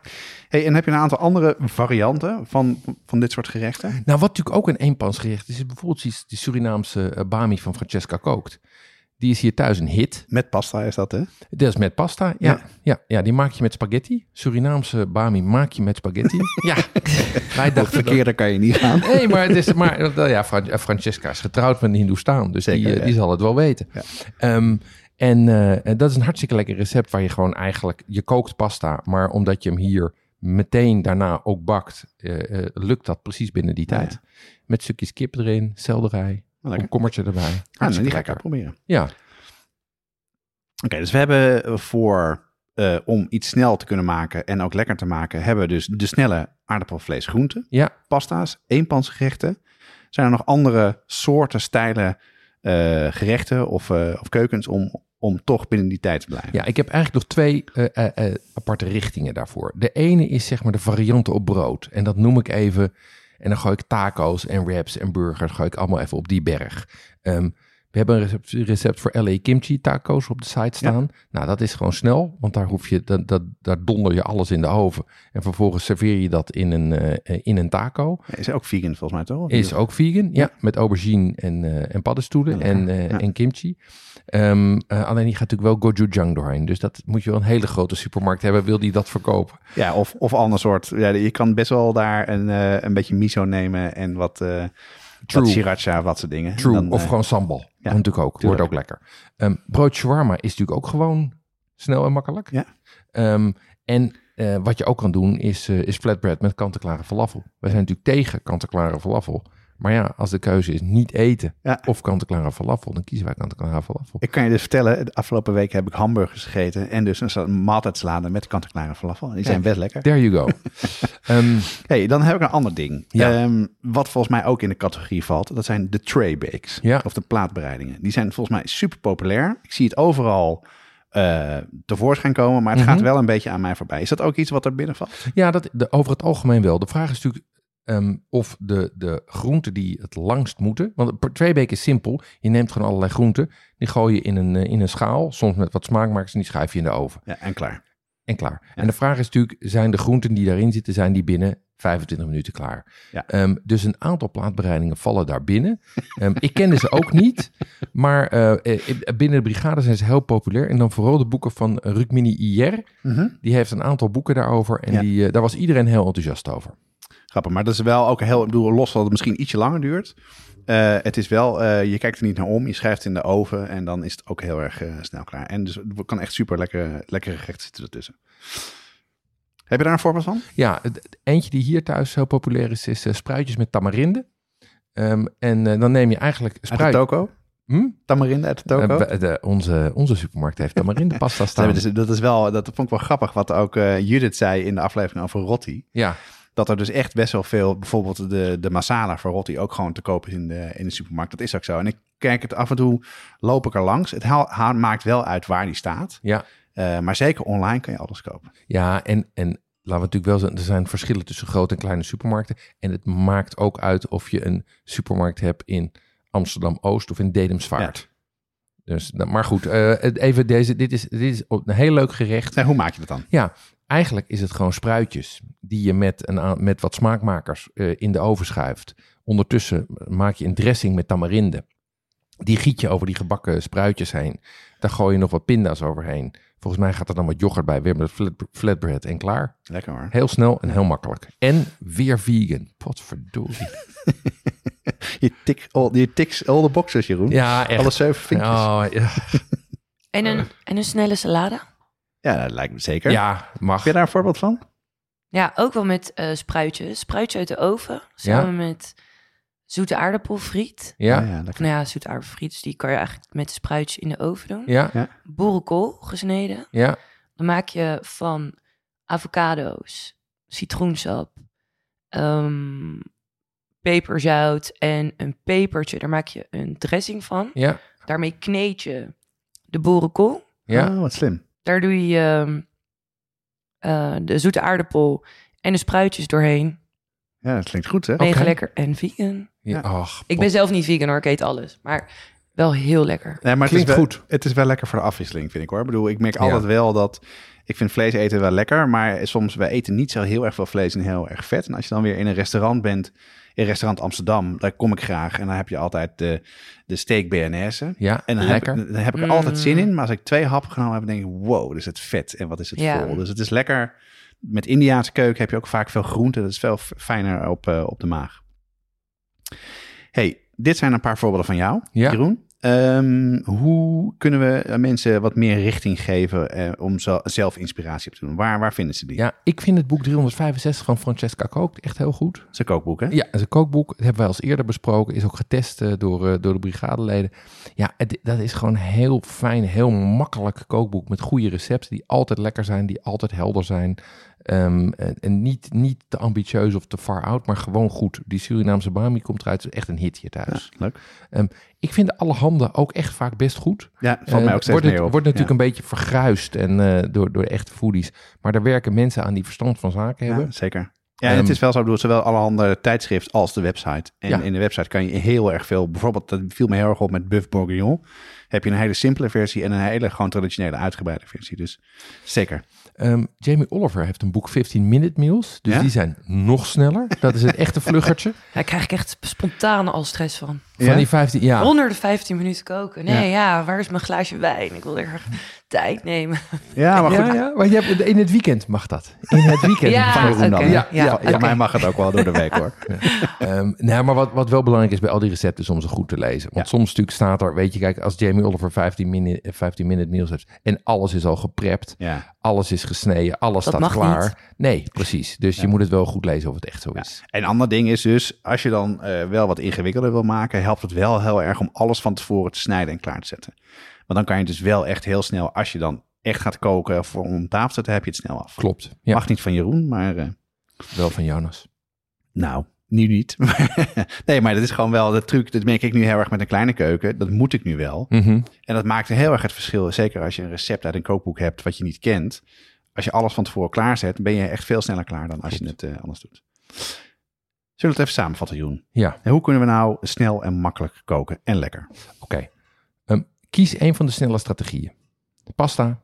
Hey, en heb je een aantal andere varianten van, van dit soort gerechten? Nou, wat natuurlijk ook een eenpansgerecht is, is bijvoorbeeld die, Surinaamse eh, bami van Francesca Kookt. Die is hier thuis een hit. Met pasta is dat, hè? Dat is met pasta. Ja, Ja. ja. ja, die maak je met spaghetti. Surinaamse bami maak je met spaghetti. ja, wij dachten dat... verkeerder kan je niet gaan. Nee, maar, het is, maar ja, Fran- Francesca is getrouwd met een Hindoestaan. Dus die, Zeker, eh, ja. die zal het wel weten. Ja. Ehm, en eh, dat is een hartstikke lekker recept waar je gewoon eigenlijk... Je kookt pasta, maar omdat je hem hier meteen daarna ook bakt... eh, eh, lukt dat precies binnen die Ja, tijd. Met stukjes kip erin, selderij, Lekker. een kommertje erbij. Ah, nou, die ga ik uitproberen. Ja, Oké, dus we hebben voor, om iets snel te kunnen maken en ook lekker te maken, hebben we dus de snelle aardappelvlees groenten, ja, pasta's, eenpansgerechten. Zijn er nog andere soorten, stijlen, gerechten of, of keukens om, om toch binnen die tijd te blijven? Ja, ik heb eigenlijk nog twee eh, eh, eh, aparte richtingen daarvoor. De ene is zeg maar de varianten op brood. En dat noem ik even. En dan gooi ik taco's en wraps en burgers. Gooi ik allemaal even op die berg. Ehm, we hebben een recept, recept voor LA kimchi taco's op de site staan. Nou, dat is gewoon snel. Want daar, hoef je, dat, dat, daar donder je alles in de oven. En vervolgens serveer je dat in een, eh, in een taco. Is ook vegan volgens mij toch? Is ook vegan, ja. Met aubergine en, eh en paddenstoelen en, eh, en kimchi. Ehm, eh, alleen die gaat natuurlijk wel gochujang doorheen. Dus dat moet je wel een hele grote supermarkt hebben. Wil die dat verkopen? Ja, of, of ander soort. Ja, je kan best wel daar een, een beetje miso nemen en wat, True. wat sriracha, wat soort dingen. True. Dan, of gewoon sambal. Ja, natuurlijk ook. tuurlijk. Wordt ook lekker. Ehm brood shawarma is natuurlijk ook gewoon snel en makkelijk. Ja. Ehm, en eh, wat je ook kan doen is, eh, is flatbread met kant-en-klare falafel. Wij zijn natuurlijk tegen kant-en-klare falafel. Maar ja, als de keuze is niet eten Ja. of kant-en-klare falafel, dan kiezen wij kant-en-klare falafel. Ik kan je dus vertellen, de afgelopen week heb ik hamburgers gegeten en dus een maaltijdsalade met kant-en-klare falafel. Die zijn best lekker. There you go. Ehm, Hey, dan heb ik een ander ding. Ja. Ehm, wat volgens mij ook in de categorie valt. Dat zijn de tray bakes. Ja. Of de plaatbereidingen. Die zijn volgens mij super populair. Ik zie het overal eh, tevoorschijn komen. Maar het Mhm. gaat wel een beetje aan mij voorbij. Is dat ook iets wat er binnen valt? ja, dat, de, over het algemeen wel. De vraag is natuurlijk ehm, of de, de groenten die het langst moeten... Want een trayback is simpel. Je neemt gewoon allerlei groenten. Die gooi je in een, eh, in een schaal. Soms met wat smaakmakers en die schuif je in de oven. Ja, en klaar. En klaar. En de vraag is natuurlijk, zijn de groenten die daarin zitten, zijn die binnen 25 minuten klaar? Ja. Ehm, dus een aantal plaatbereidingen vallen daar binnen. Ehm, ik kende ze ook niet, maar eh, eh, binnen de brigade zijn ze heel populair. En dan vooral de boeken van Rukmini IR. Die heeft een aantal boeken daarover en Ja. die, eh, daar was iedereen heel enthousiast over. Grappig. Maar dat is wel ook heel... Ik bedoel, los dat het misschien ietsje langer duurt. Eh, het is wel... eh, je kijkt er niet naar om. Je schrijft in de oven. En dan is het ook heel erg eh, snel klaar. En dus het kan echt super lekker, lekkere gerechten zitten ertussen. Heb je daar een voorbeeld van? Ja, eentje die hier thuis heel populair is, is spruitjes met tamarinde. Ehm, en dan neem je eigenlijk Uit de spruit... toko? Hm? Tamarinde uit de toko? De- onze, onze supermarkt heeft tamarinde pasta Ze staan. dus- dat is wel, dat vond ik wel grappig wat ook Judith zei in de aflevering over Rotti. Ja, Dat er dus echt best wel veel, bijvoorbeeld de, de masala voor Rotti ook gewoon te koop is in de, in de supermarkt. Dat is ook zo. En ik kijk het af en toe, loop ik er langs. Het haal- haal- maakt wel uit waar die staat. ja. Eh, maar zeker online kan je alles kopen. Ja, en, en laten we natuurlijk wel zeggen, er zijn verschillen tussen grote en kleine supermarkten. En het maakt ook uit of je een supermarkt hebt in Amsterdam-Oost of in Dedemsvaart. Dus, nou, maar goed, het- even deze, dit is, dit is een heel leuk gerecht. En hoe maak je dat dan? Ja, eigenlijk is het gewoon spruitjes die je met, een, met wat smaakmakers eh, in de oven schuift. Ondertussen maak je een dressing met tamarinde. Die giet je over die gebakken spruitjes heen. Daar gooi je nog wat pinda's overheen. Volgens mij gaat er dan wat yoghurt bij. Weer met flat, flatbread en klaar. Lekker hoor. Heel snel en heel makkelijk. En weer vegan. Potverdorie. Je, tik, all, je tiks all the boxes, Jeroen. Ja, echt. Alle zeven vinkjes. Oh, ja. En een, en een snelle salade? Ja, dat lijkt me zeker. ja, mag. Heb je daar een voorbeeld van? Ja, ook wel met eh spruitjes. Spruitje uit de oven, samen met zoete aardappelfriet. Ja, ja lekker. Of nou ja, zoete aardappelfriet, dus die kan je eigenlijk met de spruitjes in de oven doen. ja, Boerenkool gesneden. ja. Dan maak je van avocado's, citroensap, ehm, peperzout en een pepertje. Daar maak je een dressing van. Ja, Daarmee kneed je de boerenkool. ja. Oh, wat slim. Daar doe je ehm, eh, de zoete aardappel en de spruitjes doorheen. Ja, dat klinkt goed, hè? Mega lekker en vegan. ja. Ach, Ik ben zelf niet vegan hoor, ik eet alles. Maar wel heel lekker. Nee, maar Klinkt het is wel, goed. Het is wel lekker voor de afwisseling, vind ik hoor. Ik bedoel, ik merk Ja. altijd wel dat... Ik vind vlees eten wel lekker, maar soms... Wij eten niet zo heel erg veel vlees en heel erg vet. En als je dan weer in een restaurant bent... In restaurant Amsterdam, daar kom ik graag. En dan heb je altijd de, de steak BNS. Ja, En dan heb, lekker. dan heb ik er Mm. altijd zin in. Maar als ik twee happen genomen heb, denk ik... Wow, dus het vet en wat is het Ja. vol. Dus het is lekker... Met Indiaanse keuken heb je ook vaak veel groente. Dat is veel fijner op, eh, op de maag. hey, dit zijn een paar voorbeelden van jou, Ja. Jeroen. Ehm, hoe kunnen we eh, mensen wat meer richting geven eh, om zelf inspiratie op te doen? Waar, waar vinden ze die? Ja, ik vind het boek 365 van Francesca Kook echt heel goed. Zijn kookboek, hè? Ja, het is een kookboek. Dat hebben wij al eens eerder besproken. Is ook getest eh, door, door de brigadeleden. Ja, het, dat is gewoon een heel fijn, heel makkelijk kookboek. Met goede recepten die altijd lekker zijn, die altijd helder zijn. Ehm, en niet, niet te ambitieus of te far out, maar gewoon goed. Die Surinaamse bami komt eruit. Is echt een hit hier thuis. Leuk. Ik vind de allerhande ook echt vaak best goed. Ja, valt Eh, mij ook steeds wordt, het, op. wordt natuurlijk ja. een beetje vergruist en, eh, door, door de echte foodies. Maar daar werken mensen aan die verstand van zaken hebben. Ja, zeker. Ja, en Ehm, het is wel zo, ik bedoel, zowel allerhande tijdschrift als de website. En Ja. in de website kan je heel erg veel, bijvoorbeeld, dat viel me heel erg op met Buff Bourguignon. Heb je een hele simpele versie en een hele gewoon traditionele uitgebreide versie. Dus zeker. Ehm, Jamie Oliver heeft een boek 15 Minute Meals. Dus Ja? die zijn nog sneller. Dat is een echte vluggertje. Daar krijg ik echt spontaan al stress van. Van Ja? die 15, ja. Onder de 15 minuten koken. Nee, ja. waar is mijn glaasje wijn? Ik wil er graag tijd nemen. Ja, maar goed. Ja, ja, maar je hebt, in het weekend mag dat. In het weekend. Ja, Van Jeroen dan. Ja, Ja. Voor mij mag het ook wel door de week hoor. Ehm, nou, maar wat, wat wel belangrijk is bij al die recepten is om ze goed te lezen. Want Ja. soms natuurlijk staat er, weet je, kijk, als Jamie Oliver 15 minute, 15 minute meals hebt. En alles is al geprept. Ja. Alles is gesneden. Alles Dat staat klaar. Nee, precies. Dus Ja. je moet het wel goed lezen of het echt zo is. Een ander ding is dus, als je dan eh, wel wat ingewikkelder wil maken, helpt het wel heel erg om alles van tevoren te snijden en klaar te zetten. Want dan kan je dus wel echt heel snel, als je dan echt gaat koken voor om tafel te zetten, heb je het snel af. Klopt. Ja, Mag niet van Jeroen, maar eh, wel van Jonas. nou, nu niet. nee, maar dat is gewoon wel de truc. Dat merk ik nu heel erg met een kleine keuken. Dat moet ik nu wel. Mhm. En dat maakt heel erg het verschil. Zeker als je een recept uit een kookboek hebt wat je niet kent. Als je alles van tevoren klaarzet, ben je echt veel sneller klaar dan als je het eh, anders doet. Zullen we het even samenvatten, Jeroen? Ja, En hoe kunnen we nou snel en makkelijk koken en lekker? oké. Ehm, kies een van de snelle strategieën. Pasta,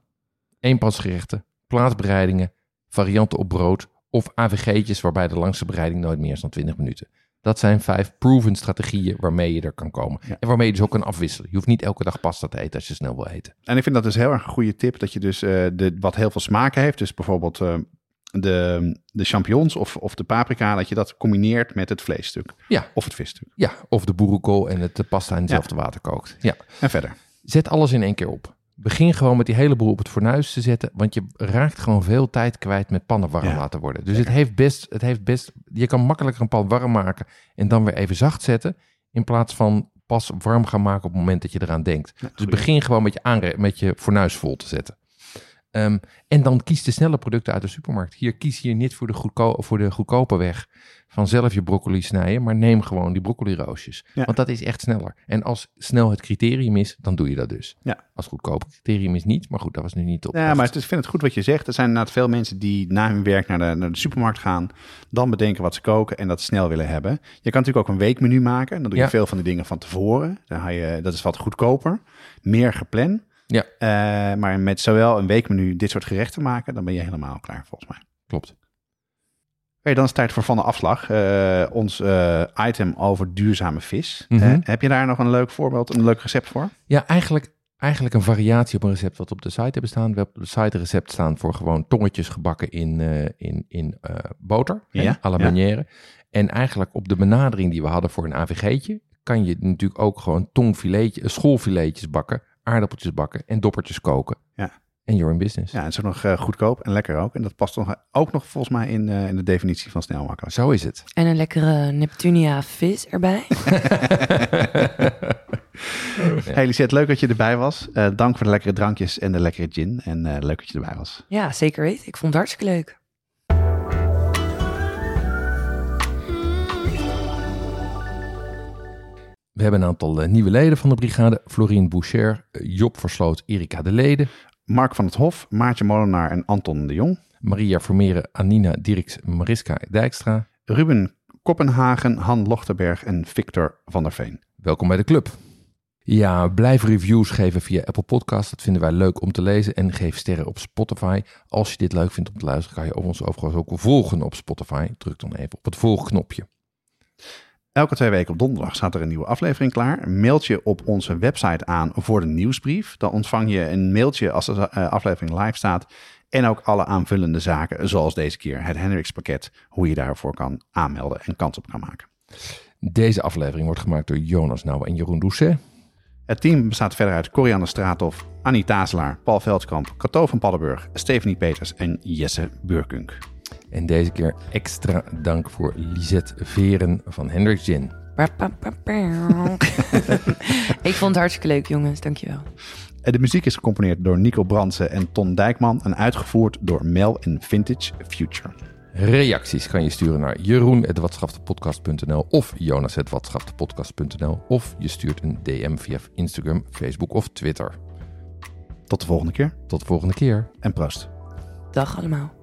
eenpansgerechten, plaatsbereidingen, varianten op brood of AVG'tjes waarbij de langste bereiding nooit meer is dan 20 minuten. Dat zijn vijf proven strategieën waarmee je er kan komen. Ja. En waarmee je dus ook kan afwisselen. Je hoeft niet elke dag pasta te eten als je snel wil eten. En ik vind dat dus heel erg een goede tip. Dat je dus eh, de, wat heel veel smaken heeft. Dus bijvoorbeeld eh, de, de champignons of, of de paprika. Dat je dat combineert met het vleesstuk. Ja. Of het visstuk. Ja, of de boerenkool en het de pasta in hetzelfde water kookt. Ja. En verder. Zet alles in één keer op. Begin gewoon met die hele boel op het fornuis te zetten, want je raakt gewoon veel tijd kwijt met pannen warm Ja, laten worden. Dus het heeft, best, het heeft best, je kan makkelijker een pan warm maken en dan weer even zacht zetten, in plaats van pas warm gaan maken op het moment dat je eraan denkt. Dus begin gewoon met je, aanre met je fornuis vol te zetten. Ehm, en dan kies de snelle producten uit de supermarkt. Hier kies hier niet voor de, goedko voor de goedkope weg van zelf je broccoli snijden, maar neem gewoon die broccoli roosjes. Ja. Want dat is echt sneller. En als snel het criterium is, dan doe je dat dus. Ja. Als goedkoop criterium is niet, maar goed, dat was nu niet op. Ja, maar het ik vind het goed wat je zegt. Er zijn inderdaad veel mensen die na hun werk naar de, naar de supermarkt gaan. Dan bedenken wat ze koken en dat snel willen hebben. Je kan natuurlijk ook een weekmenu maken. Dan doe je Ja. veel van die dingen van tevoren. Dan ga je, dat is wat goedkoper. Meer gepland. Ja. Eh, maar met zowel een weekmenu dit soort gerechten maken, dan ben je helemaal klaar volgens mij. Klopt. Oké, dan is het tijd voor Van de Afslag. Eh, ons eh, item over duurzame vis. Mhm. Eh, heb je daar nog een leuk voorbeeld, een leuk recept voor? Ja, eigenlijk, eigenlijk een variatie op een recept wat op de site hebben staan. We hebben op de site een recept staan voor gewoon tongetjes gebakken in, in, in boter. Ja, à la ja. En eigenlijk op de benadering die we hadden voor een AVG'tje, kan je natuurlijk ook gewoon tongfiletje, schoolfiletjes bakken, aardappeltjes bakken en doppertjes koken. Ja. En you're in business. Ja, het is ook nog eh, goedkoop en lekker ook. En dat past nog, ook nog volgens mij in, eh, in de definitie van snel makkelijk. Zo is het. En een lekkere Neptunia vis erbij. Hey Lisette, leuk dat je erbij was. Eh, dank voor de lekkere drankjes en de lekkere gin. En eh, leuk dat je erbij was. Ja, zeker weten. Ik vond het hartstikke leuk. We hebben een aantal nieuwe leden van de brigade. Florien Boucher, Job Versloot, Erika de Lede, Mark van het Hof, Maartje Molenaar en Anton de Jong. Maria Vermeeren, Anina Dirks, Mariska Dijkstra. Ruben Koppenhagen, Han Lochterberg en Victor van der Veen. Welkom bij de club. Ja, blijf reviews geven via Apple Podcast. Dat vinden wij leuk om te lezen. En geef sterren op Spotify. Als je dit leuk vindt om te luisteren, kan je ons overigens ook volgen op Spotify. Druk dan even op het volgknopje. Elke twee weken op donderdag staat er een nieuwe aflevering klaar. Meld je op onze website aan voor de nieuwsbrief. Dan ontvang je een mailtje als de eh, aflevering live staat. En ook alle aanvullende zaken, zoals deze keer het Hendrix pakket. Hoe je daarvoor kan aanmelden en kans op kan maken. Deze aflevering wordt gemaakt door Jonas Nouwen en Jeroen Doucet. Het team bestaat verder uit Corianne Straathof, Annie Tazelaar, Paul Veldkamp, Cato van Paddenburg, Stephanie Peters en Jesse Burkunk. En deze keer extra dank voor Lisette Veren van Hendrix Gin. Ik vond het hartstikke leuk, jongens. Dankjewel. Eh, De muziek is gecomponeerd door Nico Brandsen en Ton Dijkman en uitgevoerd door Mel en Vintage Future. Reacties kan je sturen naar jeroen.watschaftepodcast.nl of jonas.watschaftepodcast.nl of je stuurt een DM via Instagram, Facebook of Twitter. Tot de volgende keer Tot de volgende keer. en proost. Dag allemaal.